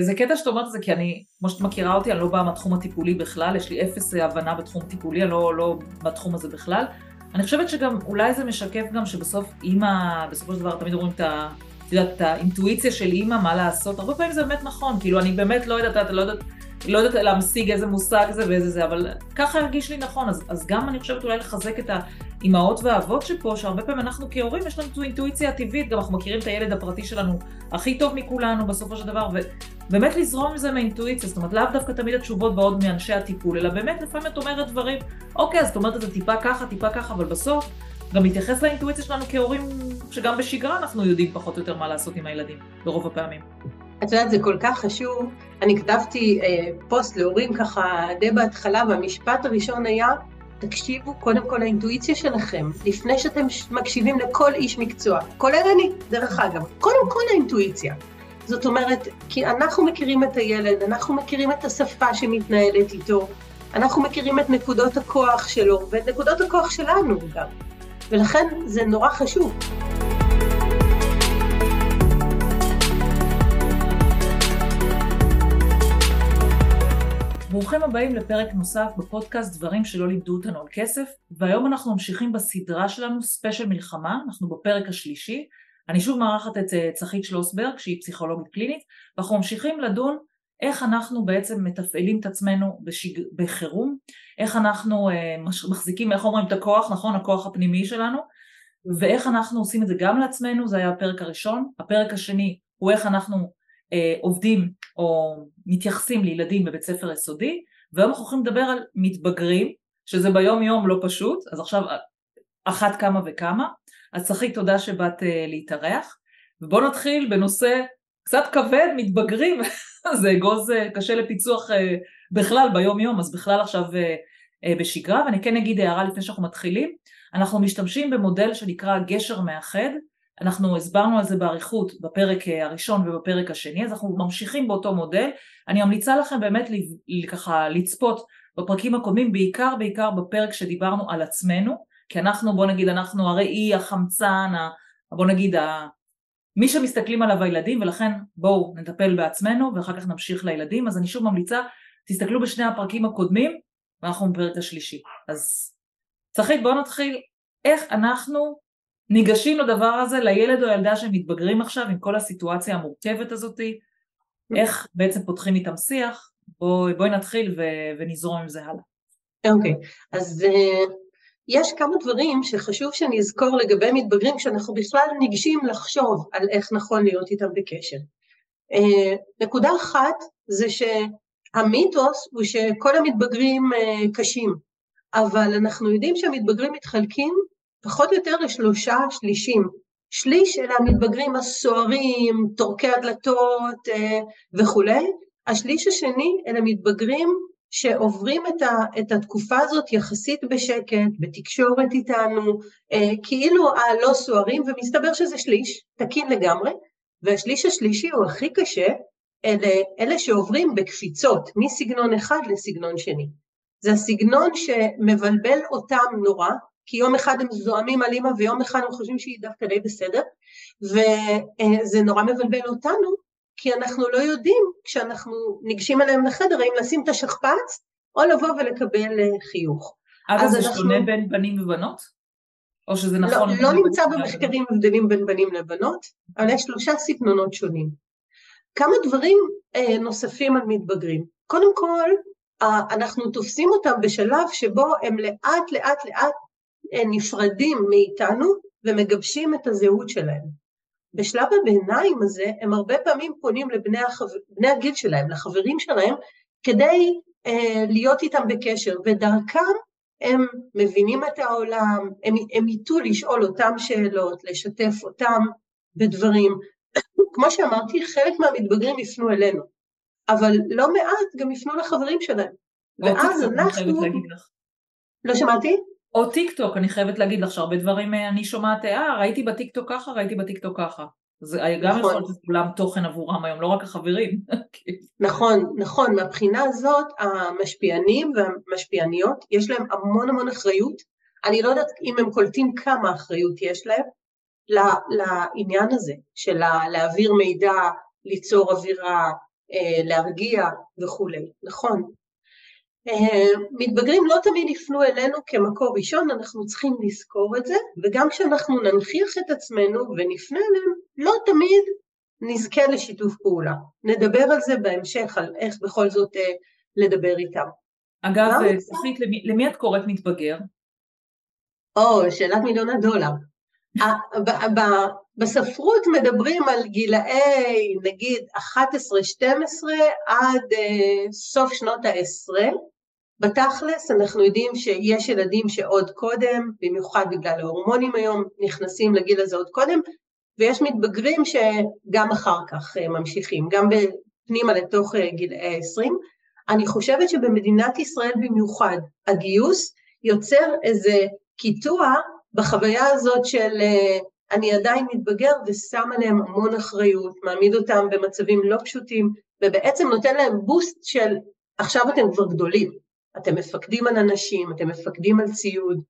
זה קטע שאת אומרת את זה, כי אני, כמו שאת מכירה אותי, אני לא באה מהתחום הטיפולי בכלל, יש לי אפס הבנה בתחום טיפולי, אני לא, לא בתחום הזה בכלל. אני חושבת שגם, אולי זה משקף גם שבסוף אימא, בסופו של דבר תמיד אומרים את ה... את יודעת, את האינטואיציה של אימא, מה לעשות, הרבה פעמים זה באמת נכון, כאילו אני באמת לא יודעת, לא יודעת, לא יודעת להמשיג איזה מושג זה ואיזה זה, אבל ככה הרגיש לי נכון, אז, אז גם אני חושבת אולי לחזק את האימהות והאבות שפה, שהרבה פעמים אנחנו כהורים, יש לנו אינטואיציה טבעית, גם אנחנו מכירים את הילד הפרטי שלנו הכי טוב מכולנו בסופו של דבר, ובאמת לזרום עם זה מהאינטואיציה, זאת אומרת לאו דווקא תמיד התשובות באות מאנשי הטיפול, אלא באמת לפעמים את אומרת דברים, אוקיי, אז את אומרת את זה טיפה ככה, טיפה ככה, אבל בסוף גם להתייחס לאינטואיציה שלנו כהורים, שגם בשגרה אנחנו יודעים פחות או יותר מה לעשות עם הילדים, ברוב הפעמים. את יודעת, זה כל כך חשוב. אני כתבתי אה, פוסט להורים ככה די בהתחלה, והמשפט הראשון היה, תקשיבו קודם כל לאינטואיציה שלכם, לפני שאתם מקשיבים לכל איש מקצוע, כולל אני, דרך אגב, קודם כל האינטואיציה. זאת אומרת, כי אנחנו מכירים את הילד, אנחנו מכירים את השפה שמתנהלת איתו, אנחנו מכירים את נקודות הכוח שלו, ואת נקודות הכוח שלנו גם. ולכן זה נורא חשוב. ברוכים הבאים לפרק נוסף בפודקאסט דברים שלא לימדו אותנו על כסף והיום אנחנו ממשיכים בסדרה שלנו ספיישל מלחמה, אנחנו בפרק השלישי אני שוב מארחת את אה, צחית שלוסברג שהיא פסיכולוגית קלינית ואנחנו ממשיכים לדון איך אנחנו בעצם מתפעלים את עצמנו בשיג... בחירום, איך אנחנו אה, מחזיקים, איך אומרים את הכוח, נכון? הכוח הפנימי שלנו ואיך אנחנו עושים את זה גם לעצמנו, זה היה הפרק הראשון, הפרק השני הוא איך אנחנו עובדים או מתייחסים לילדים בבית ספר יסודי, והיום אנחנו הולכים לדבר על מתבגרים, שזה ביום יום לא פשוט, אז עכשיו אחת כמה וכמה, אז צחי תודה שבאת אה, להתארח, ובואו נתחיל בנושא קצת כבד, מתבגרים, זה אגוז אה, קשה לפיצוח אה, בכלל ביום יום, אז בכלל עכשיו אה, אה, בשגרה, ואני כן אגיד הערה לפני שאנחנו מתחילים, אנחנו משתמשים במודל שנקרא גשר מאחד, אנחנו הסברנו על זה באריכות בפרק אה, הראשון ובפרק השני, אז אנחנו ממשיכים באותו מודל. אני ממליצה לכם באמת ככה לצפות בפרקים הקודמים, בעיקר בעיקר בפרק שדיברנו על עצמנו, כי אנחנו, בוא נגיד, אנחנו הראי, החמצן, בוא נגיד, מי שמסתכלים עליו הילדים, ולכן בואו נטפל בעצמנו ואחר כך נמשיך לילדים. אז אני שוב ממליצה, תסתכלו בשני הפרקים הקודמים, ואנחנו בפרק השלישי. אז צחית, בואו נתחיל איך אנחנו ניגשים לדבר הזה, לילד או ילדה שמתבגרים עכשיו עם כל הסיטואציה המורכבת הזאתי, איך בעצם פותחים איתם שיח, בואי בוא נתחיל ו- ונזרום עם זה הלאה. אוקיי, okay. אז uh, יש כמה דברים שחשוב שנזכור לגבי מתבגרים כשאנחנו בכלל ניגשים לחשוב על איך נכון להיות איתם בקשר. Uh, נקודה אחת זה שהמיתוס הוא שכל המתבגרים uh, קשים, אבל אנחנו יודעים שהמתבגרים מתחלקים פחות או יותר לשלושה שלישים. שליש אלה המתבגרים הסוערים, טורקי הדלתות אה, וכולי, השליש השני אלה מתבגרים שעוברים את, ה, את התקופה הזאת יחסית בשקט, בתקשורת איתנו, אה, כאילו הלא סוערים, ומסתבר שזה שליש, תקין לגמרי, והשליש השלישי הוא הכי קשה, אלה, אלה שעוברים בקפיצות מסגנון אחד לסגנון שני. זה הסגנון שמבלבל אותם נורא, כי יום אחד הם זועמים על אימא ויום אחד הם חושבים שהיא דווקא די בסדר, וזה נורא מבלבל אותנו, כי אנחנו לא יודעים כשאנחנו ניגשים אליהם לחדר האם לשים את השכפ"ץ או לבוא ולקבל אה, חיוך. אגב, זה אנחנו... שונה בין בנים ובנות? או שזה לא, נכון? לא, לא נמצא במחקרים הבדלים בין בנים לבנות, אבל יש שלושה סגנונות שונים. כמה דברים אה, נוספים על מתבגרים. קודם כל, אה, אנחנו תופסים אותם בשלב שבו הם לאט לאט לאט נפרדים מאיתנו ומגבשים את הזהות שלהם. בשלב הביניים הזה הם הרבה פעמים פונים לבני החו... הגיל שלהם, לחברים שלהם, כדי אה, להיות איתם בקשר, ודרכם הם מבינים את העולם, הם, הם ייטו לשאול אותם שאלות, לשתף אותם בדברים. כמו שאמרתי, חלק מהמתבגרים יפנו אלינו, אבל לא מעט גם יפנו לחברים שלהם. ואז אנחנו... לא שמעתי? או טיק טוק, אני חייבת להגיד לך שהרבה דברים אה, אני שומעת, אה, ראיתי בטיק טוק ככה, ראיתי בטיק טוק ככה. זה גם נכון. יכול להיות עולם תוכן עבורם היום, לא רק החברים. נכון, נכון, מהבחינה הזאת המשפיענים והמשפיעניות יש להם המון המון אחריות, אני לא יודעת אם הם קולטים כמה אחריות יש להם לעניין הזה של להעביר מידע, ליצור אווירה, להרגיע וכולי, נכון. מתבגרים לא תמיד יפנו אלינו כמקור ראשון, אנחנו צריכים לזכור את זה, וגם כשאנחנו ננכיח את עצמנו ונפנה אליהם, לא תמיד נזכה לשיתוף פעולה. נדבר על זה בהמשך, על איך בכל זאת לדבר איתם. אגב, צחית, למי, למי את קוראת מתבגר? או, שאלת מיליון הדולר. בספרות מדברים על גילאי נגיד 11-12 עד uh, סוף שנות העשרה. בתכלס אנחנו יודעים שיש ילדים שעוד קודם, במיוחד בגלל ההורמונים היום, נכנסים לגיל הזה עוד קודם, ויש מתבגרים שגם אחר כך uh, ממשיכים, גם פנימה לתוך uh, גילאי 20. אני חושבת שבמדינת ישראל במיוחד, הגיוס יוצר איזה קיטוע בחוויה הזאת של אני עדיין מתבגר ושם עליהם המון אחריות, מעמיד אותם במצבים לא פשוטים, ובעצם נותן להם בוסט של עכשיו אתם כבר גדולים, אתם מפקדים על אנשים, אתם מפקדים על ציוד.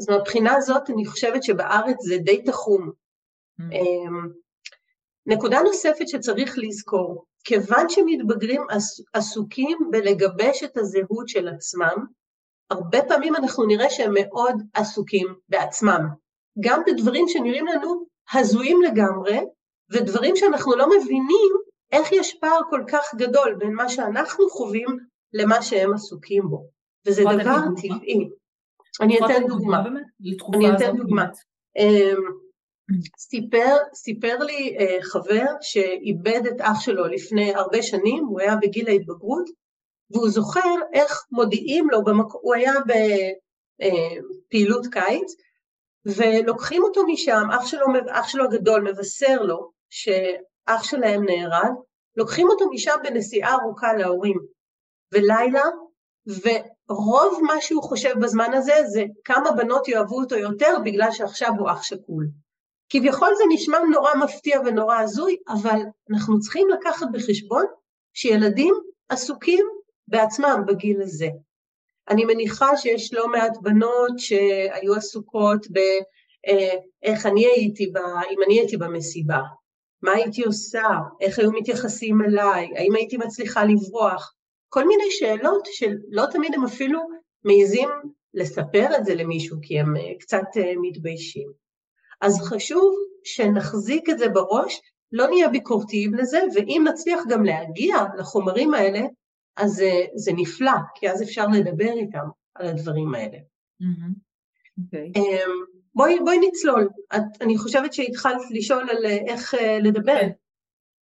אז מהבחינה הזאת אני חושבת שבארץ זה די תחום. Mm. נקודה נוספת שצריך לזכור, כיוון שמתבגרים עסוקים בלגבש את הזהות של עצמם, הרבה פעמים אנחנו נראה שהם מאוד עסוקים בעצמם, גם בדברים שנראים לנו הזויים לגמרי, ודברים שאנחנו לא מבינים איך יש פער כל כך גדול בין מה שאנחנו חווים למה שהם עסוקים בו, וזה דבר טבעי. אני אתן דוגמה. אני אתן דוגמה. אמ, סיפר, סיפר לי uh, חבר שאיבד את אח שלו לפני הרבה שנים, הוא היה בגיל ההתבגרות, והוא זוכר איך מודיעים לו, במק... הוא היה בפעילות אה, קיץ, ולוקחים אותו משם, אח שלו, אח שלו הגדול מבשר לו שאח שלהם נהרג, לוקחים אותו משם בנסיעה ארוכה להורים, ולילה, ורוב מה שהוא חושב בזמן הזה זה כמה בנות יאהבו אותו יותר בגלל שעכשיו הוא אח שכול. כביכול זה נשמע נורא מפתיע ונורא הזוי, אבל אנחנו צריכים לקחת בחשבון שילדים עסוקים בעצמם בגיל הזה. אני מניחה שיש לא מעט בנות שהיו עסוקות באיך אה, אני הייתי, בה, אם אני הייתי במסיבה, מה הייתי עושה, איך היו מתייחסים אליי, האם הייתי מצליחה לברוח, כל מיני שאלות שלא תמיד הם אפילו מעיזים לספר את זה למישהו, כי הם אה, קצת אה, מתביישים. אז חשוב שנחזיק את זה בראש, לא נהיה ביקורתיים לזה, ואם נצליח גם להגיע לחומרים האלה, אז זה, זה נפלא, כי אז אפשר לדבר איתם על הדברים האלה. Mm-hmm. Okay. אוקיי. אמ, בואי, בואי נצלול. את, אני חושבת שהתחלת לשאול על אה, איך אה, לדבר. Okay.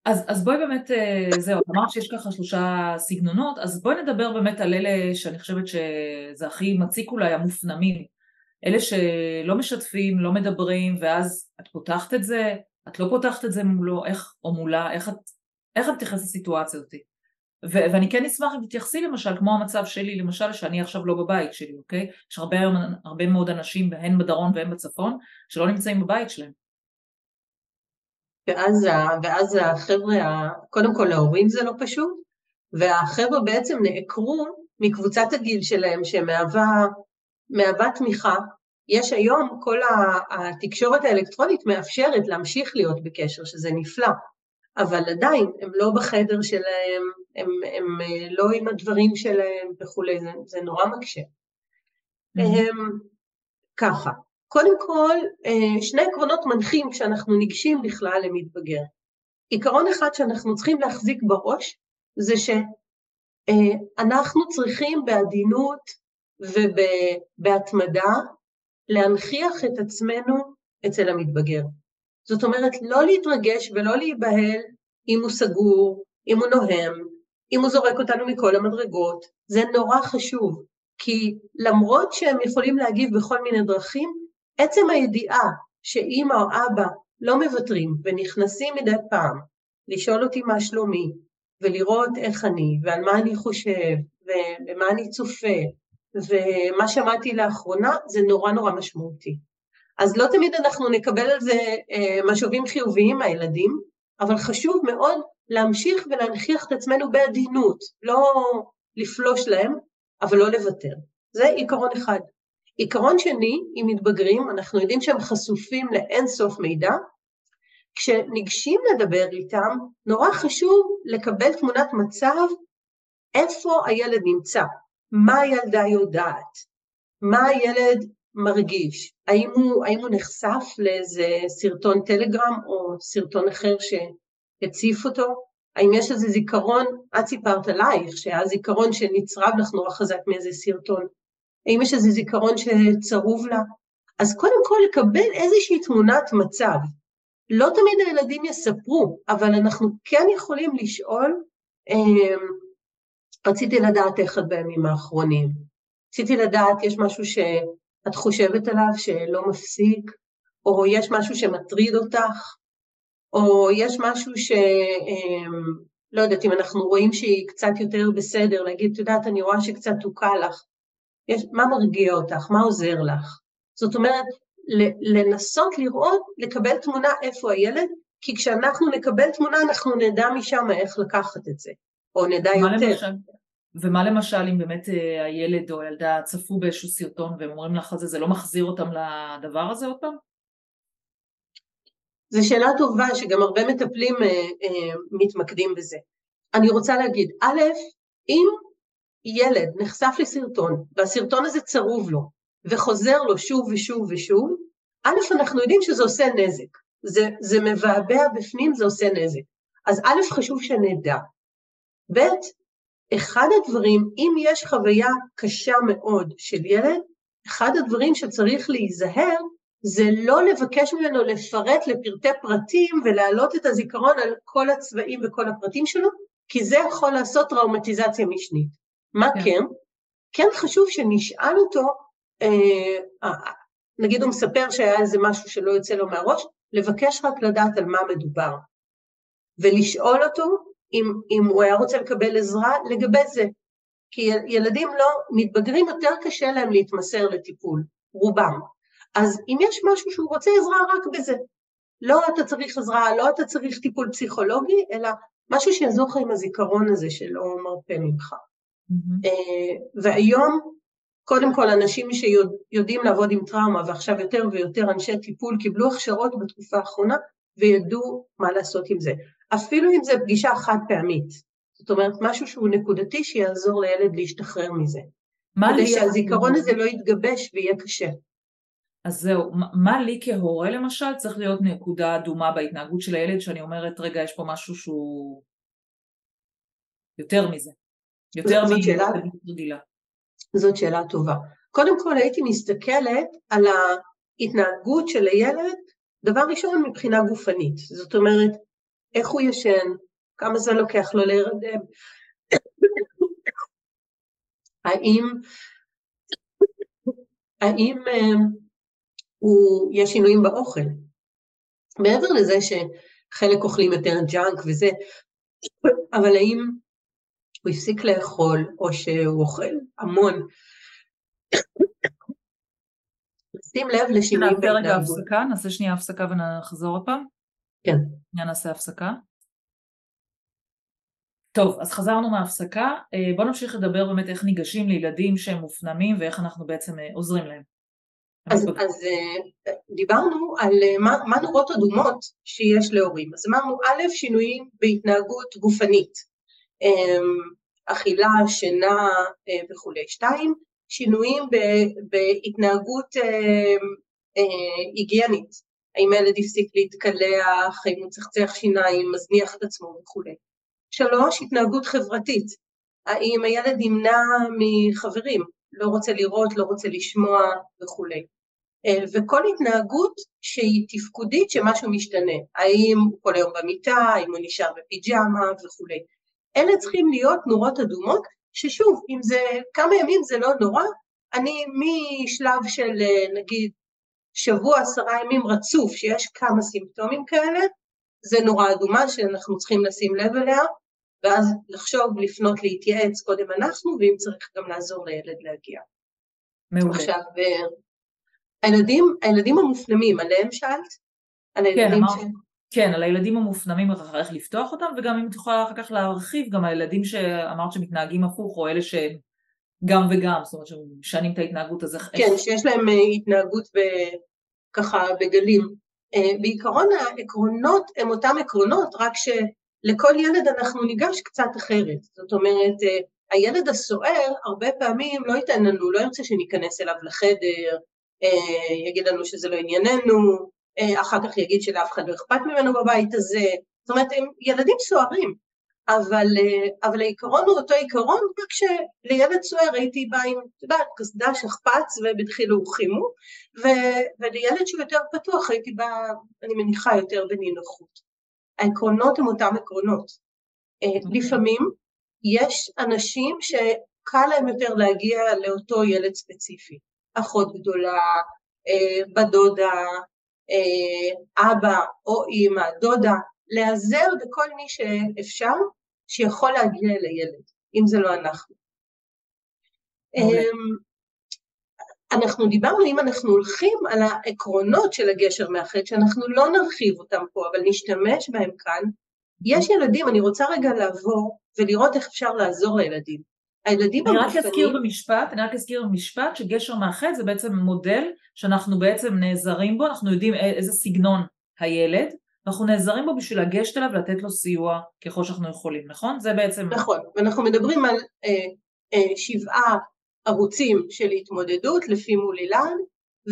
אז, אז בואי באמת, אה, זהו, אמרת שיש ככה שלושה סגנונות, אז בואי נדבר באמת על אלה שאני חושבת שזה הכי מציק אולי, המופנמים. אלה שלא משתפים, לא מדברים, ואז את פותחת את זה, את לא פותחת את זה מולו, איך, או מולה, איך את, איך את מתייחסת לסיטואציה הזאת? ואני כן אשמח אם תתייחסי למשל, כמו המצב שלי, למשל שאני עכשיו לא בבית שלי, אוקיי? יש הרבה, הרבה מאוד אנשים, הן בדרום והן בצפון, שלא נמצאים בבית שלהם. ואז, ואז החבר'ה, קודם כל להורים זה לא פשוט, והחבר'ה בעצם נעקרו מקבוצת הגיל שלהם שמהווה תמיכה. יש היום, כל התקשורת האלקטרונית מאפשרת להמשיך להיות בקשר, שזה נפלא. אבל עדיין הם לא בחדר שלהם, הם, הם אה, לא עם הדברים שלהם וכולי, זה, זה נורא מקשה. Mm-hmm. ככה, קודם כל, אה, שני עקרונות מנחים כשאנחנו ניגשים בכלל למתבגר. עיקרון אחד שאנחנו צריכים להחזיק בראש, זה שאנחנו צריכים בעדינות ובהתמדה להנכיח את עצמנו אצל המתבגר. זאת אומרת, לא להתרגש ולא להיבהל אם הוא סגור, אם הוא נוהם, אם הוא זורק אותנו מכל המדרגות, זה נורא חשוב, כי למרות שהם יכולים להגיב בכל מיני דרכים, עצם הידיעה שאימא או אבא לא מוותרים ונכנסים מדי פעם לשאול אותי מה שלומי, ולראות איך אני, ועל מה אני חושב, ובמה אני צופה, ומה שמעתי לאחרונה, זה נורא נורא משמעותי. אז לא תמיד אנחנו נקבל על זה אה, משובים חיוביים מהילדים, אבל חשוב מאוד להמשיך ולהנכיח את עצמנו בעדינות, לא לפלוש להם, אבל לא לוותר. זה עיקרון אחד. עיקרון שני, אם מתבגרים, אנחנו יודעים שהם חשופים לאין סוף מידע, כשניגשים לדבר איתם, נורא חשוב לקבל תמונת מצב איפה הילד נמצא, מה הילדה יודעת, מה הילד מרגיש, האם הוא, האם הוא נחשף לאיזה סרטון טלגרם או סרטון אחר שהציף אותו, האם יש איזה זיכרון, את סיפרת עלייך, שהיה זיכרון שנצרב לך נורא חזק מאיזה סרטון, האם יש איזה זיכרון שצרוב לה, אז קודם כל לקבל איזושהי תמונת מצב. לא תמיד הילדים יספרו, אבל אנחנו כן יכולים לשאול, אמ, רציתי לדעת איך את בימים האחרונים, רציתי לדעת, יש משהו שאת חושבת עליו שלא מפסיק, או יש משהו שמטריד אותך, או יש משהו ש... אמ, לא יודעת, אם אנחנו רואים שהיא קצת יותר בסדר, להגיד, את יודעת, אני רואה שקצת תוקע לך, יש, מה מרגיע אותך, מה עוזר לך? זאת אומרת, לנסות לראות, לקבל תמונה איפה הילד, כי כשאנחנו נקבל תמונה אנחנו נדע משם איך לקחת את זה, או נדע יותר. למשל, ומה למשל אם באמת אה, הילד או הילדה צפו באיזשהו סרטון והם אומרים לך זה, זה לא מחזיר אותם לדבר הזה עוד פעם? זו שאלה טובה שגם הרבה מטפלים אה, אה, מתמקדים בזה. אני רוצה להגיד, א', אם ילד נחשף לסרטון והסרטון הזה צרוב לו וחוזר לו שוב ושוב ושוב, א', אנחנו יודעים שזה עושה נזק. זה, זה מבעבע בפנים, זה עושה נזק. אז א', חשוב שנדע. ב', אחד הדברים, אם יש חוויה קשה מאוד של ילד, אחד הדברים שצריך להיזהר זה לא לבקש ממנו לפרט לפרטי פרטים ולהעלות את הזיכרון על כל הצבעים וכל הפרטים שלו, כי זה יכול לעשות טראומטיזציה משנית. מה כן? כן, כן חשוב שנשאל אותו, אה, אה, נגיד הוא מספר שהיה איזה משהו שלא יוצא לו מהראש, לבקש רק לדעת על מה מדובר. ולשאול אותו אם, אם הוא היה רוצה לקבל עזרה לגבי זה. כי ילדים לא, מתבגרים יותר קשה להם להתמסר לטיפול, רובם. אז אם יש משהו שהוא רוצה עזרה רק בזה. לא אתה צריך עזרה, לא אתה צריך טיפול פסיכולוגי, אלא משהו שיעזור לך עם הזיכרון הזה שלא מרפה ממך. Mm-hmm. והיום, קודם כל, אנשים שיודעים לעבוד עם טראומה, ועכשיו יותר ויותר אנשי טיפול קיבלו הכשרות בתקופה האחרונה, וידעו מה לעשות עם זה. אפילו אם זו פגישה חד פעמית. זאת אומרת, משהו שהוא נקודתי שיעזור לילד להשתחרר מזה. כדי שהזיכרון הזה לא יתגבש ויהיה קשה. אז זהו, מה לי כהורה למשל צריך להיות נקודה אדומה בהתנהגות של הילד שאני אומרת רגע יש פה משהו שהוא יותר מזה, יותר מרגילה. זאת שאלה טובה. קודם כל הייתי מסתכלת על ההתנהגות של הילד, דבר ראשון מבחינה גופנית, זאת אומרת איך הוא ישן, כמה זמן לוקח לו להירדם, האם, האם הוא, יש שינויים באוכל. מעבר לזה שחלק אוכלים יותר ג'אנק וזה, אבל האם הוא הפסיק לאכול או שהוא אוכל המון. שים לב לשינויים בהתנהגות. נעשה רגע הפסקה, נעשה שנייה הפסקה ונחזור הפעם. כן. שנייה נעשה הפסקה. טוב, אז חזרנו מההפסקה, אה, בואו נמשיך לדבר באמת איך ניגשים לילדים שהם מופנמים ואיך אנחנו בעצם אה, עוזרים להם. אז, אז אה, דיברנו על מה, מה נורות אדומות שיש להורים. אז אמרנו, א', שינויים בהתנהגות גופנית, אכילה, שינה אה, וכולי. שתיים, שינויים בהתנהגות היגיינית. האם הילד הפסיק להתקלח, האם הוא צחצח שיניים, מזניח את עצמו וכולי. שלוש, התנהגות חברתית. האם הילד נמנע מחברים, לא רוצה לראות, לא רוצה לשמוע וכולי. אה, וכל התנהגות שהיא תפקודית שמשהו משתנה, האם הוא כל היום במיטה, האם הוא נשאר בפיג'מה וכולי. אלה צריכים להיות נורות אדומות, ששוב, אם זה כמה ימים זה לא נורא, אני משלב של אה, נגיד שבוע, עשרה ימים רצוף, שיש כמה סימפטומים כאלה, זה נורה אדומה שאנחנו צריכים לשים לב אליה, ואז לחשוב, לפנות, להתייעץ קודם אנחנו, ואם צריך גם לעזור לילד להגיע. מעולה. עכשיו, אה, הילדים, הילדים המופנמים, עליהם שאלת? על הילדים כן, ש... כן, על הילדים המופנמים איך לפתוח אותם, וגם אם את יכולה אחר כך להרחיב, גם הילדים שאמרת שמתנהגים הפוך, או אלה שגם וגם, זאת אומרת שמשנים את ההתנהגות, אז איך... כן, שיש להם אה, התנהגות ב... ככה בגלים. בעיקרון העקרונות הם אותם עקרונות, רק שלכל ילד אנחנו ניגש קצת אחרת. זאת אומרת, הילד הסוער הרבה פעמים לא ייתן לנו, לא ירצה שניכנס אליו לחדר, יגיד לנו שזה לא ענייננו, אחר כך יגיד שלאף אחד לא אכפת ממנו בבית הזה, זאת אומרת, הם ילדים סוערים, אבל, אבל העיקרון הוא אותו עיקרון, רק שלילד סוער הייתי באה עם, את יודעת, קסדה, שכפ"ץ ובדחילו ורחימו, ולילד שהוא יותר פתוח הייתי באה, אני מניחה, יותר בנינוחות. העקרונות הם אותם עקרונות. אוקיי. לפעמים יש אנשים שקל להם יותר להגיע לאותו ילד ספציפי, אחות גדולה, בת דודה, אבא או אימא, דודה, להיעזר בכל מי שאפשר שיכול להגיע אל הילד, אם זה לא אנחנו. אמ, אנחנו דיברנו אם אנחנו הולכים על העקרונות של הגשר מאחד, שאנחנו לא נרחיב אותם פה, אבל נשתמש בהם כאן. יש ילדים, אני רוצה רגע לעבור ולראות איך אפשר לעזור לילדים. הילדים אני רק אזכיר במשפט, אני רק אזכיר במשפט שגשר מאחד זה בעצם מודל שאנחנו בעצם נעזרים בו, אנחנו יודעים איזה סגנון הילד, אנחנו נעזרים בו בשביל לגשת אליו ולתת לו סיוע ככל שאנחנו יכולים, נכון? זה בעצם... נכון, ואנחנו מדברים על אה, אה, שבעה ערוצים של התמודדות לפי מול אילן,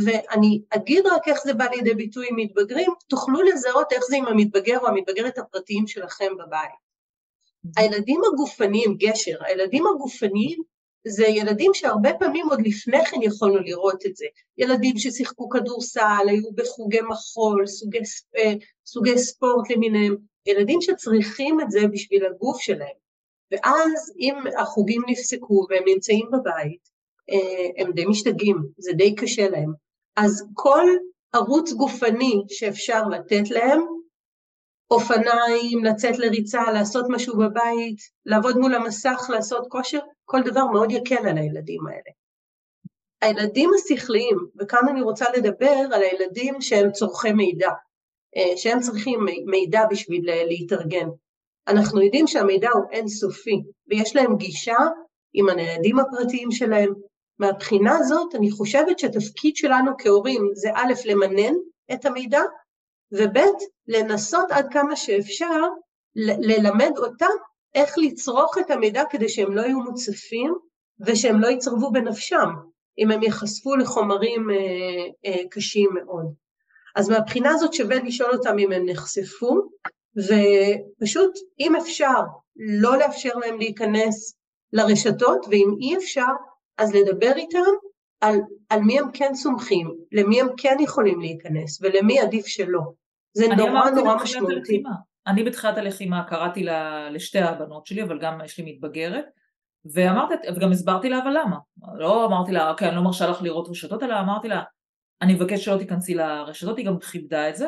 ואני אגיד רק איך זה בא לידי ביטוי עם מתבגרים, תוכלו לזהות איך זה עם המתבגר או המתבגרת הפרטיים שלכם בבית. הילדים הגופניים, גשר, הילדים הגופניים זה ילדים שהרבה פעמים עוד לפני כן יכולנו לראות את זה. ילדים ששיחקו כדורסל, היו בחוגי מחול, סוגי, אה, סוגי ספורט למיניהם, ילדים שצריכים את זה בשביל הגוף שלהם. ואז אם החוגים נפסקו והם נמצאים בבית, אה, הם די משתגעים, זה די קשה להם. אז כל ערוץ גופני שאפשר לתת להם, אופניים, לצאת לריצה, לעשות משהו בבית, לעבוד מול המסך, לעשות כושר, כל דבר מאוד יקל על הילדים האלה. הילדים השכליים, וכאן אני רוצה לדבר על הילדים שהם צורכי מידע, אה, שהם צריכים מידע בשביל להתארגן. אנחנו יודעים שהמידע הוא אינסופי, ויש להם גישה עם הניידים הפרטיים שלהם. מהבחינה הזאת, אני חושבת שהתפקיד שלנו כהורים זה א', למנן את המידע, וב', לנסות עד כמה שאפשר ללמד אותם איך לצרוך את המידע כדי שהם לא יהיו מוצפים ושהם לא יצרבו בנפשם אם הם ייחשפו לחומרים אה, אה, קשים מאוד. אז מהבחינה הזאת שווה לשאול אותם אם הם נחשפו, ופשוט אם אפשר לא לאפשר להם להיכנס לרשתות, ואם אי אפשר אז לדבר איתם על, על מי הם כן סומכים, למי הם כן יכולים להיכנס ולמי עדיף שלא. זה נורא נורא משמעותי. אני בתחילת הלחימה קראתי לה, לשתי הבנות שלי, אבל גם יש לי מתבגרת, ואמרתי, וגם הסברתי לה אבל למה. לא אמרתי לה, אוקיי, אני לא מרשה לך לראות רשתות, אלא אמרתי לה, אני מבקש שלא תיכנסי לרשתות, היא גם כיבדה את זה,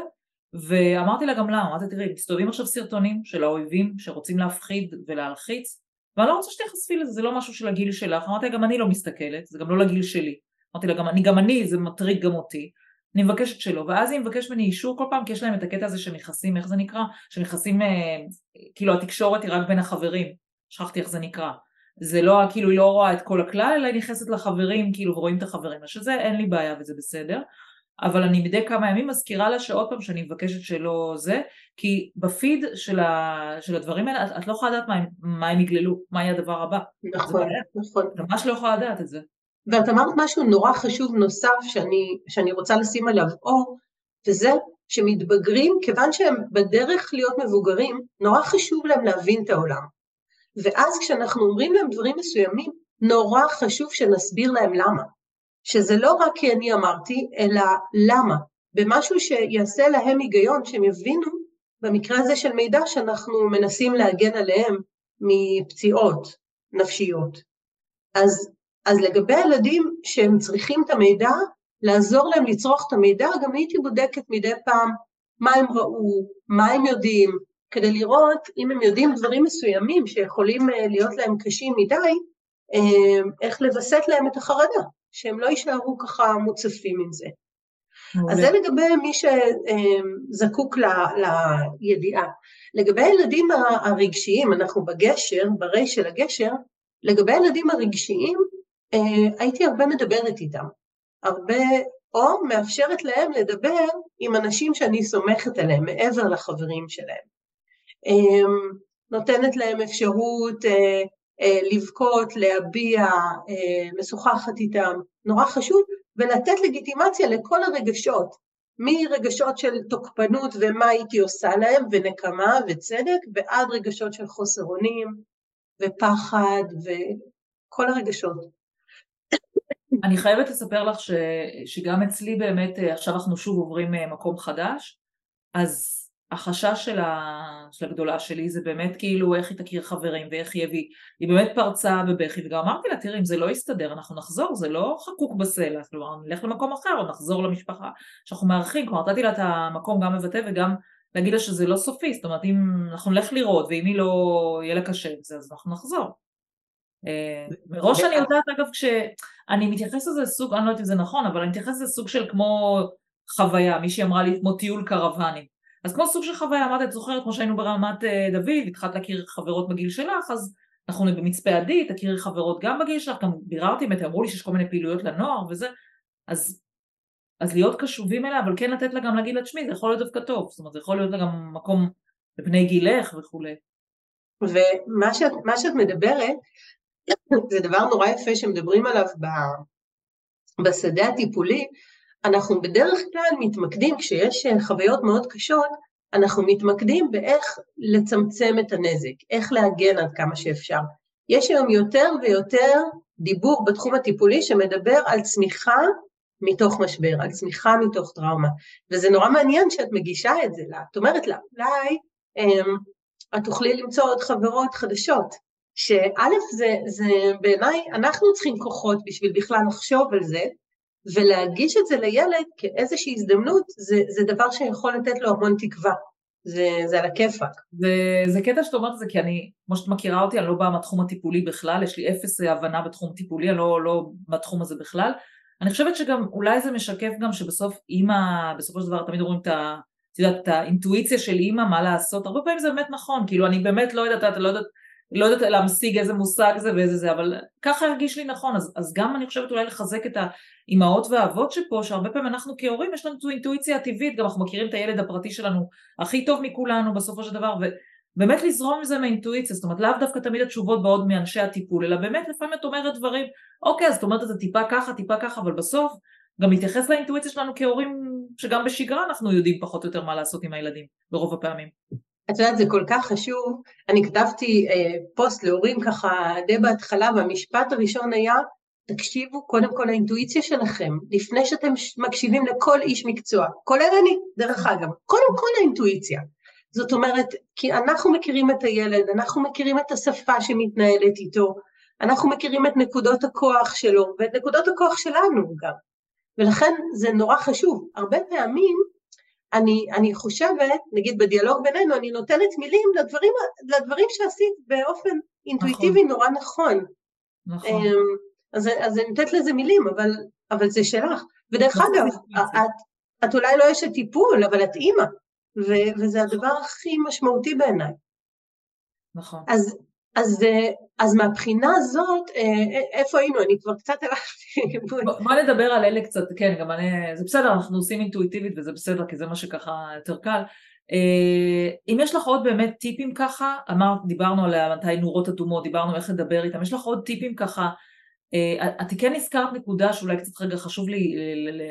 ואמרתי לה גם למה, אמרתי, תראי, מסתובבים עכשיו סרטונים של האויבים שרוצים להפחיד ולהלחיץ, ואני לא רוצה שתיחשפי לזה, זה לא משהו של הגיל שלך, אמרתי לה, גם אני לא מסתכלת, זה גם לא לגיל שלי. אמרתי לה, גם אני, גם אני, זה מטריד גם אותי. אני מבקשת שלא, ואז היא מבקשת ממני אישור כל פעם, כי יש להם את הקטע הזה שנכנסים, איך זה נקרא? שנכנסים, אה, כאילו התקשורת היא רק בין החברים, שכחתי איך זה נקרא. זה לא, כאילו היא לא רואה את כל הכלל, אלא היא נכנסת לחברים, כאילו, ורואים את החברים. אז שזה אין לי בעיה וזה בסדר. אבל אני מדי כמה ימים מזכירה לה שעוד פעם שאני מבקשת שלא זה, כי בפיד של, ה, של הדברים האלה, את, את לא יכולה לדעת מה, מה הם יגללו, מה יהיה הדבר הבא. נכון, נכון. ממש לא יכולה לדעת את זה. ואת אמרת משהו נורא חשוב נוסף שאני, שאני רוצה לשים עליו אור, וזה שמתבגרים, כיוון שהם בדרך להיות מבוגרים, נורא חשוב להם להבין את העולם. ואז כשאנחנו אומרים להם דברים מסוימים, נורא חשוב שנסביר להם למה. שזה לא רק כי אני אמרתי, אלא למה. במשהו שיעשה להם היגיון, שהם יבינו, במקרה הזה של מידע, שאנחנו מנסים להגן עליהם מפציעות נפשיות. אז אז לגבי ילדים שהם צריכים את המידע, לעזור להם לצרוך את המידע, גם הייתי בודקת מדי פעם מה הם ראו, מה הם יודעים, כדי לראות אם הם יודעים דברים מסוימים שיכולים אה, להיות להם קשים מדי, אה, איך לווסת להם את החרדה, שהם לא יישארו ככה מוצפים עם זה. אז זה לגבי מי שזקוק אה, לידיעה. לגבי הילדים הרגשיים, אנחנו בגשר, ברי של הגשר, לגבי הילדים הרגשיים, הייתי הרבה מדברת איתם, הרבה או מאפשרת להם לדבר עם אנשים שאני סומכת עליהם, מעבר לחברים שלהם. אמ, נותנת להם אפשרות אה, אה, לבכות, להביע, אה, משוחחת איתם, נורא חשוב, ולתת לגיטימציה לכל הרגשות, מרגשות של תוקפנות ומה הייתי עושה להם, ונקמה וצדק, ועד רגשות של חוסר אונים ופחד וכל הרגשות. אני חייבת לספר לך ש, שגם אצלי באמת, אה, עכשיו אנחנו שוב עוברים אה, מקום חדש, אז החשש של, ה, של הגדולה שלי זה באמת כאילו איך היא תכיר חברים ואיך היא הביא, היא באמת פרצה בבכי וגם אמרתי לה תראי אם זה לא יסתדר אנחנו נחזור זה לא חקוק בסלע, כלומר נלך למקום אחר או נחזור למשפחה שאנחנו מארחים, כלומר נתתי לה את המקום גם מבטא וגם להגיד לה שזה לא סופי, זאת אומרת אם אנחנו נלך לראות ואם היא לא יהיה לה קשה עם זה אז אנחנו נחזור מראש אני יודעת אגב כשאני מתייחסת לזה סוג, אני לא יודעת אם זה נכון, אבל אני מתייחסת לזה סוג של כמו חוויה, מישהי אמרה לי כמו טיול קרוונים. אז כמו סוג של חוויה, אמרת, את זוכרת כמו שהיינו ברמת אה, דוד, התחלת להכיר חברות בגיל שלך, אז אנחנו במצפה עדי, תכירי חברות גם בגיל שלך, גם ביררתי עם אמרו לי שיש כל מיני פעילויות לנוער וזה, אז, אז להיות קשובים אליה, אבל כן לתת לה גם להגיד לה, תשמעי, זה יכול להיות דווקא טוב, זאת אומרת, זה יכול להיות לה גם מקום לבני גילך וכולי. ומה שאת, שאת מדברת, זה דבר נורא יפה שמדברים עליו בשדה הטיפולי, אנחנו בדרך כלל מתמקדים, כשיש חוויות מאוד קשות, אנחנו מתמקדים באיך לצמצם את הנזק, איך להגן עד כמה שאפשר. יש היום יותר ויותר דיבור בתחום הטיפולי שמדבר על צמיחה מתוך משבר, על צמיחה מתוך טראומה. וזה נורא מעניין שאת מגישה את זה לה. את אומרת לה, אולי אמ, את תוכלי למצוא עוד חברות חדשות. שא' זה, זה בעיניי, אנחנו צריכים כוחות בשביל בכלל לחשוב על זה, ולהגיש את זה לילד כאיזושהי הזדמנות, זה, זה דבר שיכול לתת לו המון תקווה. זה, זה על הכיפאק. זה קטע שאת אומרת את זה, כי אני, כמו שאת מכירה אותי, אני לא באה מהתחום הטיפולי בכלל, יש לי אפס הבנה בתחום הטיפולי, אני לא, לא בתחום הזה בכלל. אני חושבת שגם, אולי זה משקף גם שבסוף אימא, בסופו של דבר תמיד אומרים את ה... את יודעת, את האינטואיציה של אימא, מה לעשות, הרבה פעמים זה באמת נכון, כאילו אני באמת לא יודעת, אתה לא יודעת לא יודעת להמשיג איזה מושג זה ואיזה זה, אבל ככה הרגיש לי נכון, אז, אז גם אני חושבת אולי לחזק את האימהות והאבות שפה, שהרבה פעמים אנחנו כהורים יש לנו אינטואיציה טבעית, גם אנחנו מכירים את הילד הפרטי שלנו הכי טוב מכולנו בסופו של דבר, ובאמת לזרום עם זה מהאינטואיציה, זאת אומרת לאו דווקא תמיד התשובות באות מאנשי הטיפול, אלא באמת לפעמים את אומרת דברים, אוקיי אז את אומרת את זה טיפה ככה, טיפה ככה, אבל בסוף גם להתייחס לאינטואיציה שלנו כהורים שגם בשגרה אנחנו יודעים פחות או יותר מה לעשות עם הילדים ברוב הפעמים. את יודעת, זה כל כך חשוב. אני כתבתי אה, פוסט להורים ככה די בהתחלה, והמשפט הראשון היה, תקשיבו קודם כל לאינטואיציה שלכם, לפני שאתם מקשיבים לכל איש מקצוע, כולל אני, דרך אגב, קודם כל האינטואיציה. זאת אומרת, כי אנחנו מכירים את הילד, אנחנו מכירים את השפה שמתנהלת איתו, אנחנו מכירים את נקודות הכוח שלו, ואת נקודות הכוח שלנו גם. ולכן זה נורא חשוב. הרבה פעמים אני, אני חושבת, נגיד בדיאלוג בינינו, אני נותנת מילים לדברים, לדברים שעשית באופן אינטואיטיבי נכון. נורא נכון. נכון. אמ, אז, אז אני נותנת לזה מילים, אבל, אבל זה שלך. ודרך נכון, אגב, את, את אולי לא אשת טיפול, אבל את אימא, ו, וזה הדבר הכי משמעותי בעיניי. נכון. אז, אז, אה, אז מהבחינה הזאת, אה, אה, איפה היינו? אני כבר קצת הלכתי. בוא נדבר על אלה קצת, כן, גם אני, זה בסדר, אנחנו עושים אינטואיטיבית וזה בסדר, כי זה מה שככה יותר קל. אם יש לך עוד באמת טיפים ככה, אמרת, דיברנו על מתי נורות אדומות, דיברנו איך לדבר איתם, יש לך עוד טיפים ככה, את כן הזכרת נקודה שאולי קצת רגע חשוב לי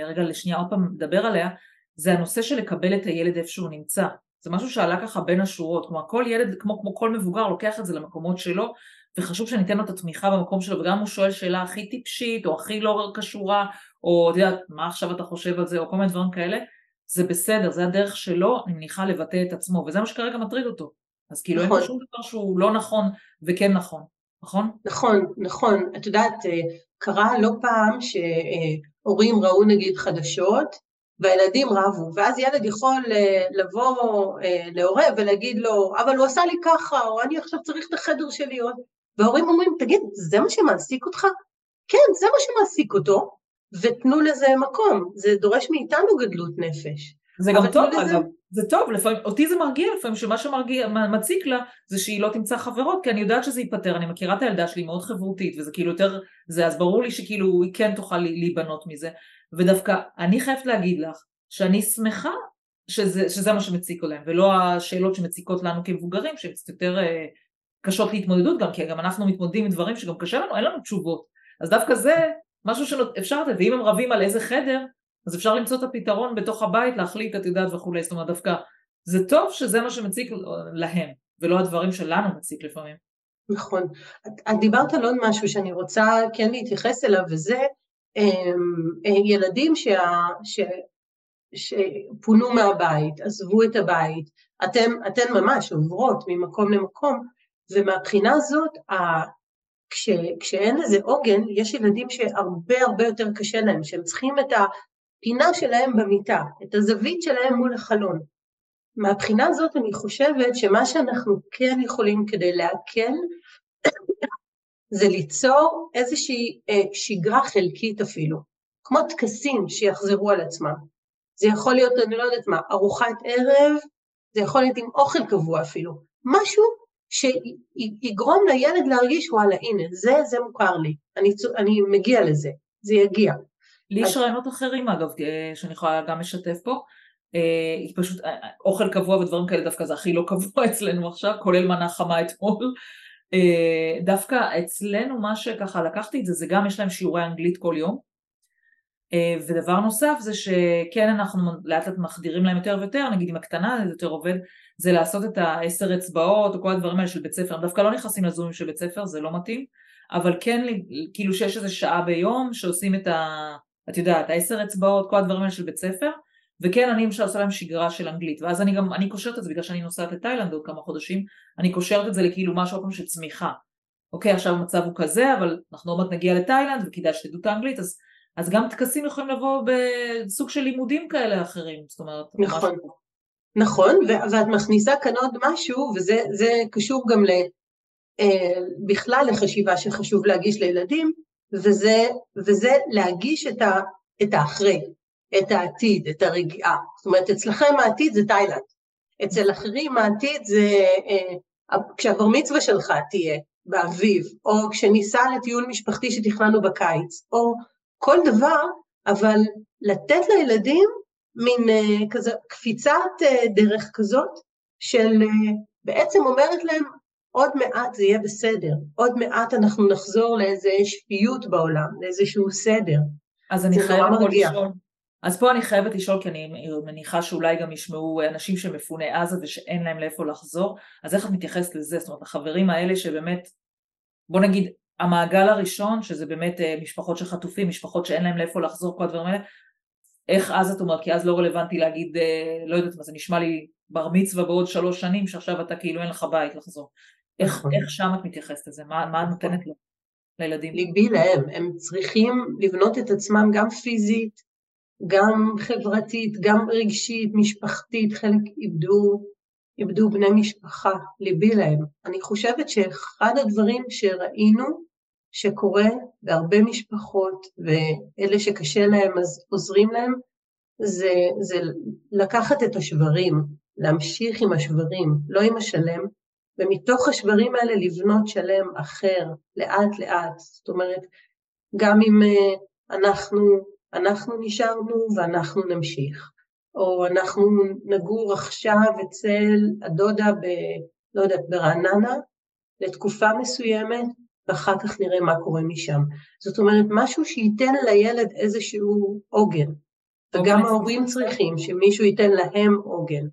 רגע לשנייה עוד פעם לדבר עליה, זה הנושא של לקבל את הילד איפה שהוא נמצא. זה משהו שעלה ככה בין השורות, כלומר כל ילד כמו, כמו כל מבוגר לוקח את זה למקומות שלו וחשוב שניתן לו את התמיכה במקום שלו וגם הוא שואל שאלה הכי טיפשית או הכי לא קשורה או את יודעת מה עכשיו אתה חושב על זה או כל מיני דברים כאלה זה בסדר, זה הדרך שלו, אני מניחה לבטא את עצמו וזה מה שכרגע מטריד אותו אז כאילו נכון. אין שום דבר שהוא לא נכון וכן נכון, נכון? נכון, נכון, את יודעת אה, קרה לא פעם שהורים ראו נגיד חדשות והילדים רבו, ואז ילד יכול אה, לבוא אה, להורה ולהגיד לו, אבל הוא עשה לי ככה, או אני עכשיו צריך את החדר שלי עוד, וההורים אומרים, תגיד, זה מה שמעסיק אותך? כן, זה מה שמעסיק אותו, ותנו לזה מקום, זה דורש מאיתנו גדלות נפש. זה גם טוב, לזה... אגב. זה טוב, לפעמים, אותי זה מרגיע לפעמים, שמה שמציק לה זה שהיא לא תמצא חברות, כי אני יודעת שזה ייפתר, אני מכירה את הילדה שלי מאוד חברותית, וזה כאילו יותר, זה, אז ברור לי שכאילו היא כן תוכל להיבנות מזה, ודווקא אני חייבת להגיד לך, שאני שמחה שזה, שזה מה שמציק להם, ולא השאלות שמציקות לנו כמבוגרים, שהן קצת יותר אה, קשות להתמודדות גם, כי גם אנחנו מתמודדים עם דברים שגם קשה לנו, אין לנו תשובות. אז דווקא זה משהו שאפשר לתת, ואם הם רבים על איזה חדר, אז אפשר למצוא את הפתרון בתוך הבית, להחליט, את יודעת וכולי, זאת אומרת דווקא זה טוב שזה מה שמציק להם, ולא הדברים שלנו מציק לפעמים. נכון. את, את דיברת על עוד משהו שאני רוצה כן להתייחס אליו, וזה ילדים שה, ש, שפונו מהבית, עזבו את הבית, אתם, אתן ממש עוברות ממקום למקום, ומהבחינה הזאת, ה, כש, כשאין לזה עוגן, יש ילדים שהרבה הרבה יותר קשה להם, שהם צריכים את הפינה שלהם במיטה, את הזווית שלהם מול החלון. מהבחינה הזאת אני חושבת שמה שאנחנו כן יכולים כדי להקל, זה ליצור איזושהי אה, שגרה חלקית אפילו, כמו טקסים שיחזרו על עצמם. זה יכול להיות, אני לא יודעת מה, ארוחת ערב, זה יכול להיות עם אוכל קבוע אפילו, משהו שיגרום לילד להרגיש, וואלה, הנה, זה, זה מוכר לי, אני, אני מגיע לזה, זה יגיע. לי יש רעיונות אחרים אגב, אה, שאני יכולה גם לשתף פה. אה, פשוט אה, אוכל קבוע ודברים כאלה דווקא זה הכי לא קבוע אצלנו עכשיו, כולל מנה חמה אתמול. דווקא אצלנו מה שככה לקחתי את זה, זה גם יש להם שיעורי אנגלית כל יום. ודבר נוסף זה שכן אנחנו לאט לאט מחדירים להם יותר ויותר, נגיד עם הקטנה זה יותר עובד, זה לעשות את העשר אצבעות או כל הדברים האלה של בית ספר, הם דווקא לא נכנסים לזומים של בית ספר, זה לא מתאים, אבל כן כאילו שיש איזה שעה ביום שעושים את ה... את יודעת, העשר אצבעות, כל הדברים האלה של בית ספר, וכן אני למשל עושה להם שגרה של אנגלית, ואז אני גם, אני קושרת את זה בגלל שאני נוסעת לתאילנד עוד כמה חודשים, אני קושרת את זה לכאילו משהו עוד פעם של צמיחה. אוקיי, עכשיו המצב הוא כזה, אבל אנחנו עוד מעט נגיע לתאילנד וכדאי שתדעו את האנגלית, אז, אז גם טקסים יכולים לבוא בסוג של לימודים כאלה אחרים, זאת אומרת, נכון. משהו. נכון, ואת מכניסה כאן עוד משהו, וזה קשור גם ל, אה, בכלל לחשיבה שחשוב להגיש לילדים, וזה, וזה להגיש את, ה, את האחרי, את העתיד, את הרגיעה. זאת אומרת, אצלכם העתיד זה תאילנד, אצל אחרים העתיד זה אה, כשהבר מצווה שלך תהיה באביב, או כשניסע לטיול משפחתי שתכננו בקיץ, או כל דבר, אבל לתת לילדים מין אה, כזה קפיצת אה, דרך כזאת, של אה, בעצם אומרת להם, עוד מעט זה יהיה בסדר, עוד מעט אנחנו נחזור לאיזה שפיות בעולם, לאיזשהו סדר. אז אני חייבת פה לשאול, אז פה אני חייבת לשאול, כי אני מניחה שאולי גם ישמעו אנשים שמפוני עזה ושאין להם לאיפה לחזור, אז איך את מתייחסת לזה? זאת אומרת, החברים האלה שבאמת, בוא נגיד, המעגל הראשון, שזה באמת משפחות של חטופים, משפחות שאין להם לאיפה לחזור, כל הדברים האלה, איך אז את אומרת, כי אז לא רלוונטי להגיד, לא יודעת מה, זה נשמע לי בר מצווה בעוד שלוש שנים, שעכשיו אתה כאילו אין לך בית לחזור. איך, נכון. איך שם את מתייחסת לזה? מה, מה את נותנת לו, לילדים? ליבי להם, הם צריכים לבנות את עצמם גם פיזית, גם חברתית, גם רגשית, משפחתית, חלק איבדו, איבדו בני משפחה, ליבי להם. אני חושבת שאחד הדברים שראינו שקורה בהרבה משפחות, ואלה שקשה להם אז עוזרים להם, זה, זה לקחת את השברים, להמשיך עם השברים, לא עם השלם, ומתוך השברים האלה לבנות שלם אחר, לאט לאט. זאת אומרת, גם אם uh, אנחנו, אנחנו נשארנו ואנחנו נמשיך, או אנחנו נגור עכשיו אצל הדודה ב... לא יודעת, ברעננה, לתקופה מסוימת, ואחר כך נראה מה קורה משם. זאת אומרת, משהו שייתן לילד איזשהו עוגן, וגם ההורים צריכים שמישהו ייתן להם עוגן.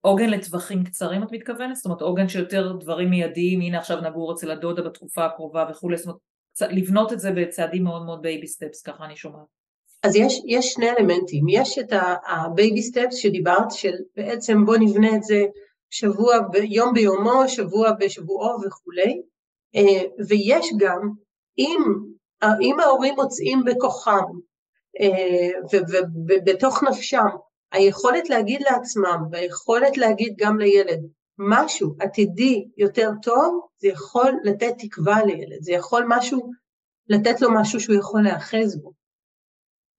עוגן לטווחים קצרים את מתכוונת? זאת אומרת עוגן שיותר דברים מיידיים, הנה עכשיו נגור אצל הדודה בתקופה הקרובה וכולי, זאת אומרת לבנות את זה בצעדים מאוד מאוד baby steps, ככה אני שומעת. אז יש, יש שני אלמנטים, יש את ה baby steps שדיברת, של בעצם בוא נבנה את זה שבוע, יום ביומו, שבוע בשבועו וכולי, אה, ויש גם, אם, אם ההורים מוצאים בכוחם אה, ובתוך נפשם היכולת להגיד לעצמם והיכולת להגיד גם לילד משהו עתידי יותר טוב, זה יכול לתת תקווה לילד, זה יכול משהו, לתת לו משהו שהוא יכול להאחז בו.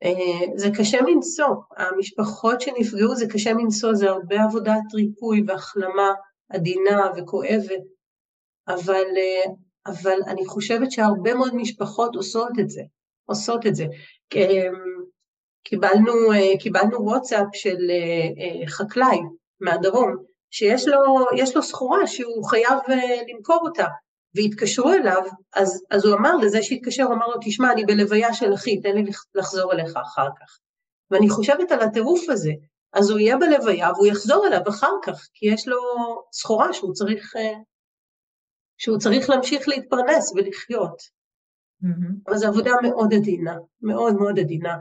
אה, זה קשה מנשוא, המשפחות שנפגעו זה קשה מנשוא, זה הרבה עבודת ריפוי והחלמה עדינה וכואבת, אבל, אה, אבל אני חושבת שהרבה מאוד משפחות עושות את זה, עושות את זה. קיבלנו, קיבלנו וואטסאפ של חקלאי מהדרום, שיש לו, לו סחורה שהוא חייב למכור אותה, והתקשרו אליו, אז, אז הוא אמר לזה שהתקשר, הוא אמר לו, תשמע, אני בלוויה של אחי, תן לי לחזור אליך אחר כך. ואני חושבת על הטירוף הזה, אז הוא יהיה בלוויה והוא יחזור אליו אחר כך, כי יש לו סחורה שהוא צריך, אה, שהוא צריך להמשיך להתפרנס ולחיות. Mm-hmm. אבל זו עבודה מאוד עדינה, מאוד מאוד עדינה.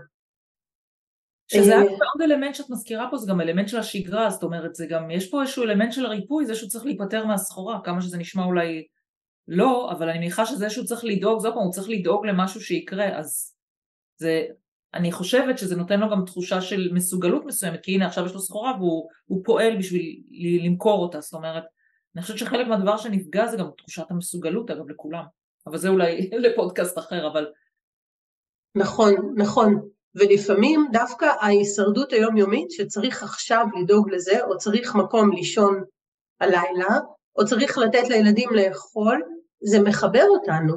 שזה היה אה, עוד אלמנט שאת מזכירה פה, זה גם אלמנט של השגרה, זאת אומרת, זה גם, יש פה איזשהו אלמנט של הריפוי, זה שהוא צריך להיפטר מהסחורה, כמה שזה נשמע אולי לא, אבל אני מניחה שזה שהוא צריך לדאוג, זאת פעם, הוא צריך לדאוג למשהו שיקרה, אז זה, אני חושבת שזה נותן לו גם תחושה של מסוגלות מסוימת, כי הנה עכשיו יש לו סחורה והוא פועל בשביל למכור אותה, זאת אומרת, אני חושבת שחלק מהדבר שנפגע זה גם תחושת המסוגלות, אגב, לכולם, אבל זה אולי לפודקאסט אחר, אבל... נכון, נכון, ולפעמים דווקא ההישרדות היומיומית שצריך עכשיו לדאוג לזה, או צריך מקום לישון הלילה, או צריך לתת לילדים לאכול, זה מחבר אותנו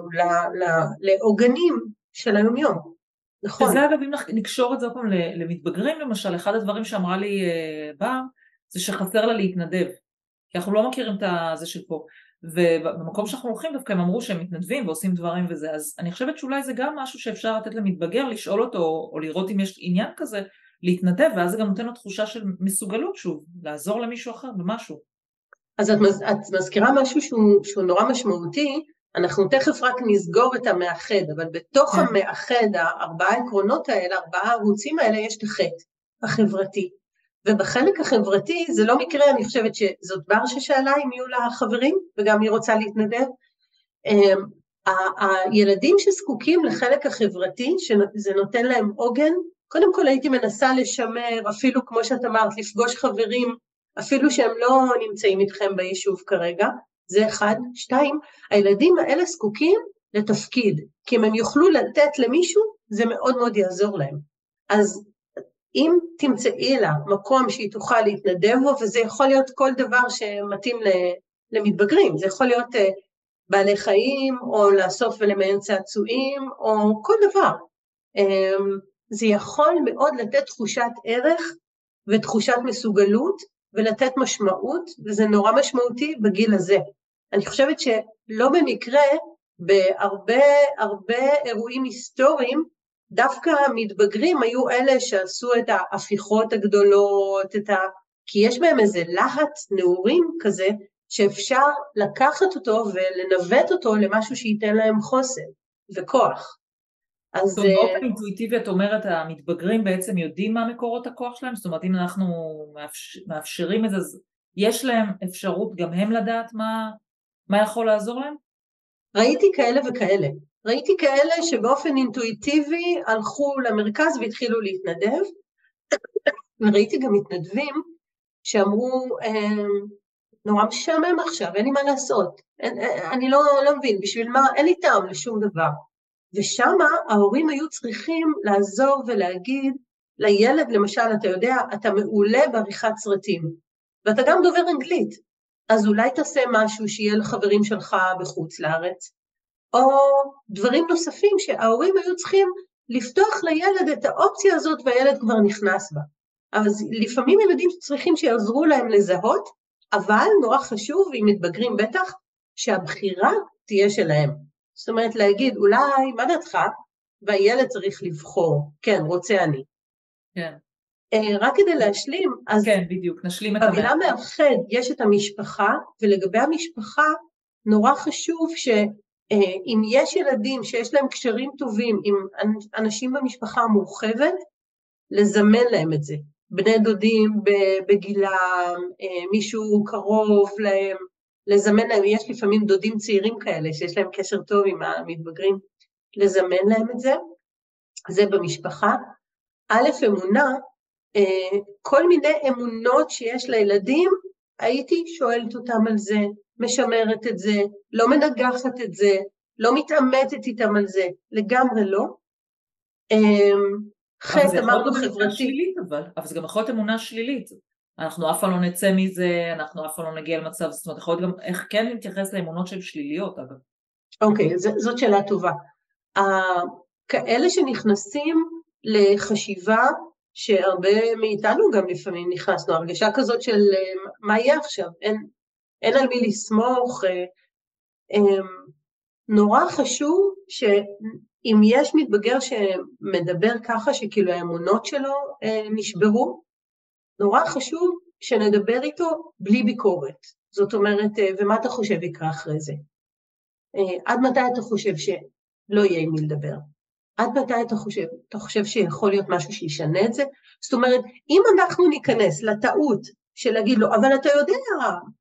לעוגנים של היומיום. נכון. וזה אגב, אם נקשור את זה עוד פעם למתבגרים למשל, אחד הדברים שאמרה לי אה, בר, זה שחסר לה להתנדב. כי אנחנו לא מכירים את זה של פה. ובמקום שאנחנו הולכים דווקא הם אמרו שהם מתנדבים ועושים דברים וזה, אז אני חושבת שאולי זה גם משהו שאפשר לתת למתבגר, לשאול אותו, או לראות אם יש עניין כזה, להתנדב, ואז זה גם נותן לו תחושה של מסוגלות שוב, לעזור למישהו אחר במשהו. אז את, את מזכירה משהו שהוא, שהוא נורא משמעותי, אנחנו תכף רק נסגור את המאחד, אבל בתוך כן. המאחד, הארבעה עקרונות האלה, ארבעה ערוצים האלה, יש את החטא החברתי. ובחלק החברתי, זה לא מקרה, אני חושבת שזאת בר ששאלה אם יהיו לה חברים, וגם היא רוצה להתנדב. אמ, הילדים שזקוקים לחלק החברתי, שזה נותן להם עוגן, קודם כל הייתי מנסה לשמר, אפילו כמו שאת אמרת, לפגוש חברים אפילו שהם לא נמצאים איתכם ביישוב כרגע, זה אחד. שתיים, הילדים האלה זקוקים לתפקיד, כי אם הם יוכלו לתת למישהו, זה מאוד מאוד יעזור להם. אז אם תמצאי לה מקום שהיא תוכל להתנדב בו, וזה יכול להיות כל דבר שמתאים למתבגרים, זה יכול להיות אה, בעלי חיים, או לאסוף ולמיין צעצועים, או כל דבר. אמ, זה יכול מאוד לתת תחושת ערך ותחושת מסוגלות, ולתת משמעות, וזה נורא משמעותי בגיל הזה. אני חושבת שלא במקרה, בהרבה הרבה אירועים היסטוריים, דווקא המתבגרים היו אלה שעשו את ההפיכות הגדולות, את ה... כי יש בהם איזה להט נעורים כזה, שאפשר לקחת אותו ולנווט אותו למשהו שייתן להם חוסן וכוח. אז... זאת אומרת, באופן אינטואיטיבי את אומרת, המתבגרים בעצם יודעים מה מקורות הכוח שלהם? זאת אומרת, אם אנחנו מאפשרים את זה, אז יש להם אפשרות גם הם לדעת מה, מה יכול לעזור להם? ראיתי כאלה וכאלה. ראיתי כאלה שבאופן אינטואיטיבי הלכו למרכז והתחילו להתנדב, וראיתי גם מתנדבים שאמרו, אמ, נורא משעמם עכשיו, אין לי מה לעשות, אין, אני לא, לא מבין, בשביל מה, אין לי טעם לשום דבר. ושם ההורים היו צריכים לעזור ולהגיד לילד, למשל, אתה יודע, אתה מעולה בעריכת סרטים, ואתה גם דובר אנגלית, אז אולי תעשה משהו שיהיה לחברים שלך בחוץ לארץ, או דברים נוספים שההורים היו צריכים לפתוח לילד את האופציה הזאת והילד כבר נכנס בה. אז לפעמים ילדים צריכים שיעזרו להם לזהות, אבל נורא חשוב, אם מתבגרים בטח, שהבחירה תהיה שלהם. זאת אומרת להגיד, אולי, מה דעתך? והילד צריך לבחור, כן, רוצה אני. כן. אה, רק כדי להשלים, אז... כן, בדיוק, נשלים את המאחד. במילה מאחד יש את המשפחה, ולגבי המשפחה, נורא חשוב שאם אה, יש ילדים שיש להם קשרים טובים עם אנשים במשפחה המורחבת, לזמן להם את זה. בני דודים בגילם, אה, מישהו קרוב להם, לזמן להם, יש לפעמים דודים צעירים כאלה שיש להם קשר טוב עם המתבגרים, לזמן להם את זה, זה במשפחה. א', אמונה, אה, כל מיני אמונות שיש לילדים, הייתי שואלת אותם על זה, משמרת את זה, לא מנגחת את זה, לא מתעמתת איתם על זה, לגמרי לא. אה, חטא אמרנו חברתי. שלילית אבל, אבל זה גם יכול להיות אמונה שלילית. אנחנו אף פעם לא נצא מזה, אנחנו אף פעם לא נגיע למצב, זאת אומרת, יכול להיות גם איך כן נתייחס לאמונות שהן שליליות אגב. אוקיי, okay, זאת שאלה טובה. כאלה שנכנסים לחשיבה שהרבה מאיתנו גם לפעמים נכנסנו, הרגשה כזאת של מה יהיה עכשיו, אין, אין על מי לסמוך, אה, אמ, נורא חשוב שאם יש מתבגר שמדבר ככה שכאילו האמונות שלו אה, נשברו, נורא חשוב שנדבר איתו בלי ביקורת. זאת אומרת, אה, ומה אתה חושב יקרה אחרי זה? עד מתי אתה חושב שלא יהיה עם מי לדבר? עד מתי אתה חושב? אתה חושב שיכול להיות משהו שישנה את זה? זאת אומרת, אם אנחנו ניכנס לטעות של להגיד לו, אבל אתה יודע,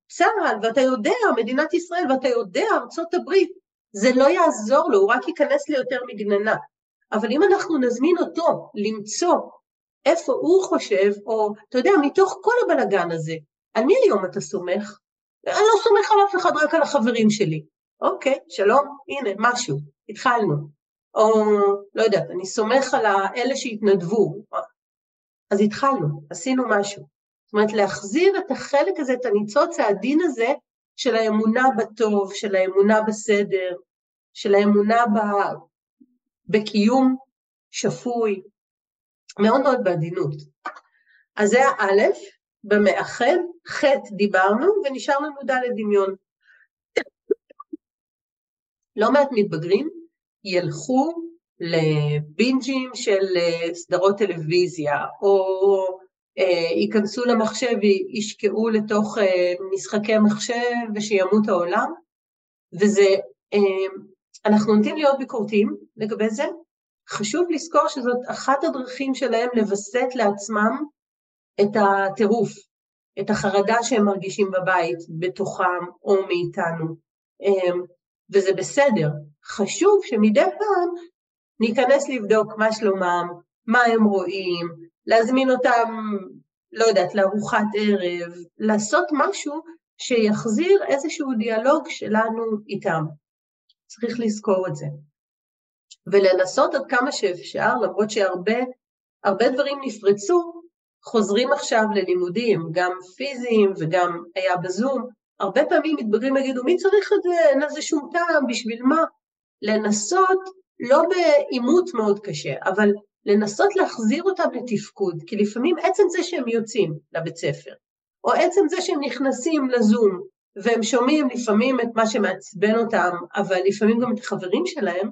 צה"ל, ואתה יודע, מדינת ישראל, ואתה יודע, ארצות הברית, זה לא יעזור לו, הוא רק ייכנס ליותר מגננה. אבל אם אנחנו נזמין אותו למצוא איפה הוא חושב, או אתה יודע, מתוך כל הבלגן הזה, על מי היום אתה סומך? אני לא סומך על אף אחד, רק על החברים שלי. אוקיי, שלום, הנה, משהו, התחלנו. או לא יודעת, אני סומך על האלה שהתנדבו. אז התחלנו, עשינו משהו. זאת אומרת, להחזיר את החלק הזה, את הניצוץ העדין הזה של האמונה בטוב, של האמונה בסדר, של האמונה ב... בקיום שפוי, מאוד מאוד בעדינות. אז זה האלף, במאחד, חטא דיברנו, ונשאר לנו ד' דמיון. לא מעט מתבגרים ילכו לבינג'ים של אה, סדרות טלוויזיה, או אה, ייכנסו למחשב וישקעו לתוך אה, משחקי מחשב ושימות העולם, וזה, אנחנו נוטים להיות ביקורתיים לגבי זה. חשוב לזכור שזאת אחת הדרכים שלהם לווסת לעצמם את הטירוף, את החרדה שהם מרגישים בבית, בתוכם או מאיתנו. וזה בסדר. חשוב שמדי פעם ניכנס לבדוק מה שלומם, מה הם רואים, להזמין אותם, לא יודעת, לארוחת ערב, לעשות משהו שיחזיר איזשהו דיאלוג שלנו איתם. צריך לזכור את זה. ולנסות עד כמה שאפשר, למרות שהרבה דברים נפרצו, חוזרים עכשיו ללימודים, גם פיזיים וגם היה בזום, הרבה פעמים מתבגרים יגידו, מי צריך את זה? אין לזה שום טעם, בשביל מה? לנסות, לא בעימות מאוד קשה, אבל לנסות להחזיר אותם לתפקוד, כי לפעמים עצם זה שהם יוצאים לבית ספר, או עצם זה שהם נכנסים לזום, והם שומעים לפעמים את מה שמעצבן אותם, אבל לפעמים גם את החברים שלהם,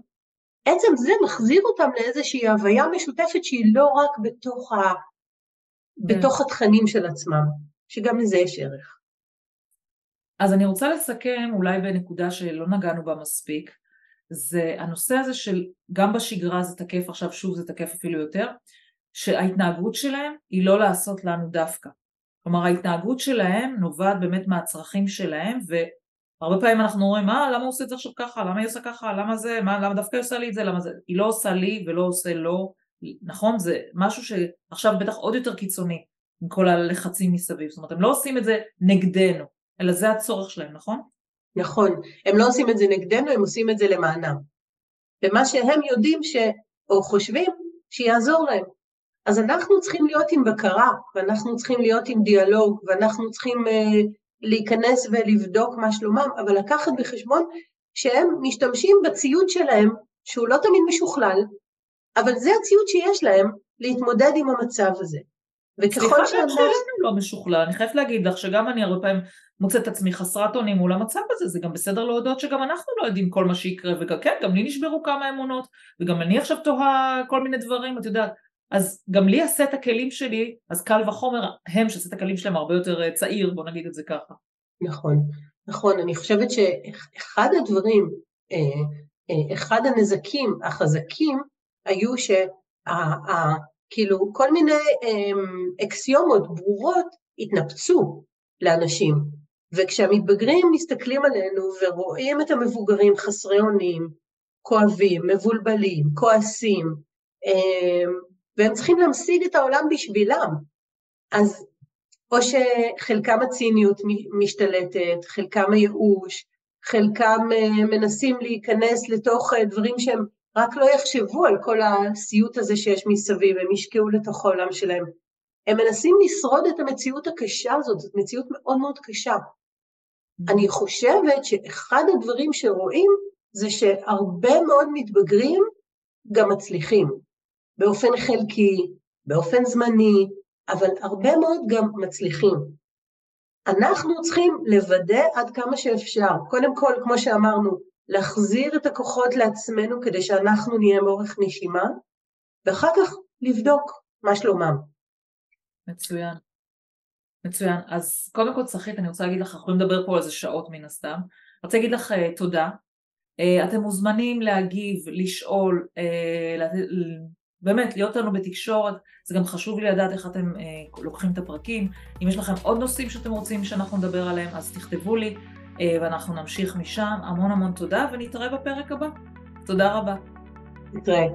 עצם זה מחזיר אותם לאיזושהי הוויה משותפת שהיא לא רק בתוך, ה... בתוך כן. התכנים של עצמם, שגם לזה יש ערך. אז אני רוצה לסכם אולי בנקודה שלא נגענו בה מספיק, זה הנושא הזה של גם בשגרה זה תקף, עכשיו שוב זה תקף אפילו יותר, שההתנהגות שלהם היא לא לעשות לנו דווקא. כלומר ההתנהגות שלהם נובעת באמת מהצרכים שלהם והרבה פעמים אנחנו אומרים מה למה הוא עושה את זה עכשיו ככה? למה היא עושה ככה? למה זה? מה למה דווקא היא עושה לי את זה? למה זה? היא לא עושה לי ולא עושה לו. נכון זה משהו שעכשיו בטח עוד יותר קיצוני עם כל הלחצים מסביב. זאת אומרת הם לא עושים את זה נגדנו אלא זה הצורך שלהם, נכון? נכון, הם לא עושים את זה נגדנו, הם עושים את זה למענם. ומה שהם יודעים ש... או חושבים, שיעזור להם. אז אנחנו צריכים להיות עם בקרה, ואנחנו צריכים להיות עם דיאלוג, ואנחנו צריכים uh, להיכנס ולבדוק מה שלומם, אבל לקחת בחשבון שהם משתמשים בציוד שלהם, שהוא לא תמיד משוכלל, אבל זה הציוד שיש להם להתמודד עם המצב הזה. וככל שאנחנו... סליחה, לא משוכלל, אני חייבת להגיד לך שגם אני הרבה פעמים מוצאת עצמי חסרת אונים מול המצב הזה, זה גם בסדר להודות שגם אנחנו לא יודעים כל מה שיקרה, וכן, גם לי נשברו כמה אמונות, וגם אני עכשיו תוהה כל מיני דברים, את יודעת, אז גם לי הסט הכלים שלי, אז קל וחומר הם שסט הכלים שלהם הרבה יותר אה, צעיר, בוא נגיד את זה ככה. נכון, נכון, אני חושבת שאחד הדברים, אה, אה, אחד הנזקים החזקים היו שה... כאילו כל מיני אקסיומות ברורות התנפצו לאנשים. וכשהמתבגרים מסתכלים עלינו ורואים את המבוגרים חסרי אונים, כואבים, מבולבלים, כועסים, אמ, והם צריכים להמשיג את העולם בשבילם, אז או שחלקם הציניות משתלטת, חלקם הייאוש, חלקם אה, מנסים להיכנס לתוך אה, דברים שהם רק לא יחשבו על כל הסיוט הזה שיש מסביב, הם ישקעו לתוך העולם שלהם. הם מנסים לשרוד את המציאות הקשה הזאת, זאת מציאות מאוד מאוד קשה. אני חושבת שאחד הדברים שרואים זה שהרבה מאוד מתבגרים גם מצליחים, באופן חלקי, באופן זמני, אבל הרבה מאוד גם מצליחים. אנחנו צריכים לוודא עד כמה שאפשר, קודם כל, כמו שאמרנו, להחזיר את הכוחות לעצמנו כדי שאנחנו נהיה מאורך נשימה, ואחר כך לבדוק מה שלומם. מצוין. מצוין. אז קודם כל צחית, אני רוצה להגיד לך, אנחנו יכולים לדבר פה על זה שעות מן הסתם. אני רוצה להגיד לך uh, תודה. Uh, אתם מוזמנים להגיב, לשאול, uh, באמת להיות לנו בתקשורת, זה גם חשוב לי לדעת איך אתם uh, לוקחים את הפרקים. אם יש לכם עוד נושאים שאתם רוצים שאנחנו נדבר עליהם, אז תכתבו לי, uh, ואנחנו נמשיך משם. המון המון תודה, ונתראה בפרק הבא. תודה רבה. נתראה.